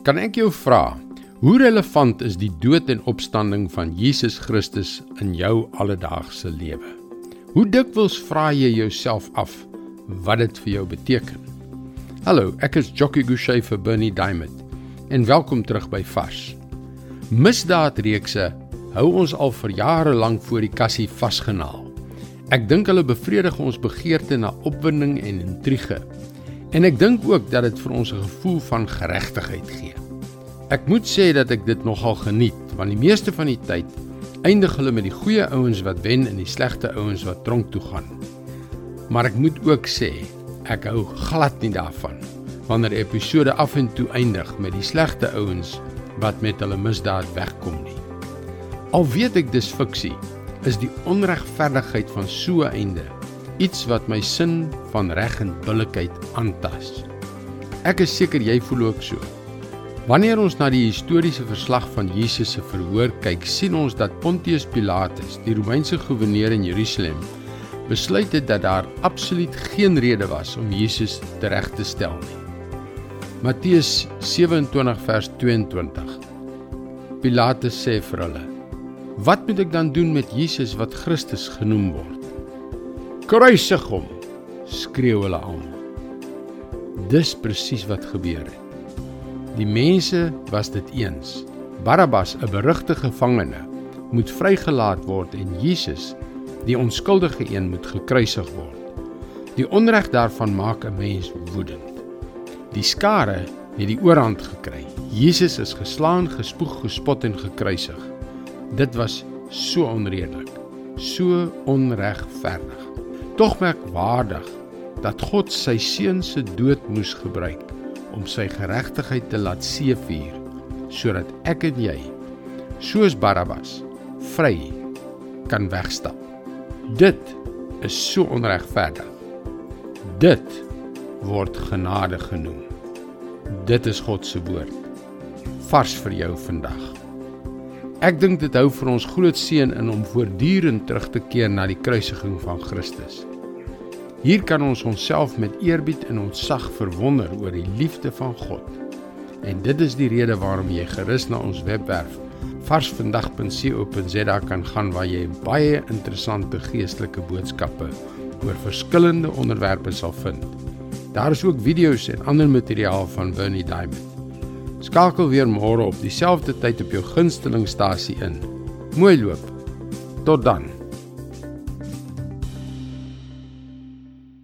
Kan ek jou vra, hoe relevant is die dood en opstanding van Jesus Christus in jou alledaagse lewe? Hoe dikwels vra jy jouself af wat dit vir jou beteken? Hallo, ek is Jockey Gouchee vir Bernie Diamond en welkom terug by Vars. Misdaadreekse hou ons al vir jare lank voor die kassie vasgenaal. Ek dink hulle bevredig ons begeerte na opwinding en intrige. En ek dink ook dat dit vir ons 'n gevoel van geregtigheid gee. Ek moet sê dat ek dit nogal geniet, want die meeste van die tyd eindig hulle met die goeie ouens wat wen en die slegte ouens wat tronk toe gaan. Maar ek moet ook sê, ek hou glad nie daarvan wanneer episode af en toe eindig met die slegte ouens wat met hulle misdaad wegkom nie. Al weet ek dis fiksie, is die onregverdigheid van so 'n einde iets wat my sin van reg en billikheid aantas. Ek is seker jy voel ook so. Wanneer ons na die historiese verslag van Jesus se verhoor kyk, sien ons dat Pontius Pilatus, die Romeinse goewerneur in Jerusalem, besluit het dat daar absoluut geen rede was om Jesus tereg te stel nie. Matteus 27 vers 22. Pilatus sê vir hulle: Wat moet ek dan doen met Jesus wat Christus genoem word? Kruisig hom, skreeu hulle almal. Dis presies wat gebeur het. Die mense was dit eens. Barabbas, 'n berugte gevangene, moet vrygelaat word en Jesus, die onskuldige een, moet gekruisig word. Die onreg daarvan maak 'n mens woedend. Die skare het die oorhand gekry. Jesus is geslaan, gespoeg, gespot en gekruisig. Dit was so onredelik, so onregverdig. Tog merkwaardig dat God sy seun se dood moes gebruik om sy geregtigheid te laat seëvier sodat ek en jy soos Barabbas vry kan wegstap. Dit is so onregverdig. Dit word genade genoem. Dit is God se woord. Vars vir jou vandag. Ek dink dit hou vir ons groot seën in om voortdurend terug te keer na die kruisiging van Christus. Hier kan ons onsself met eerbied en ontzag verwonder oor die liefde van God. En dit is die rede waarom jy gerus na ons webwerf varsvandag.co.za kan gaan waar jy baie interessante geestelike boodskappe oor verskillende onderwerpe sal vind. Daar is ook video's en ander materiaal van Bernie Diamond. Skakel weer môre op dieselfde tyd op jou gunstelingstasie in. Mooi loop. Tot dan.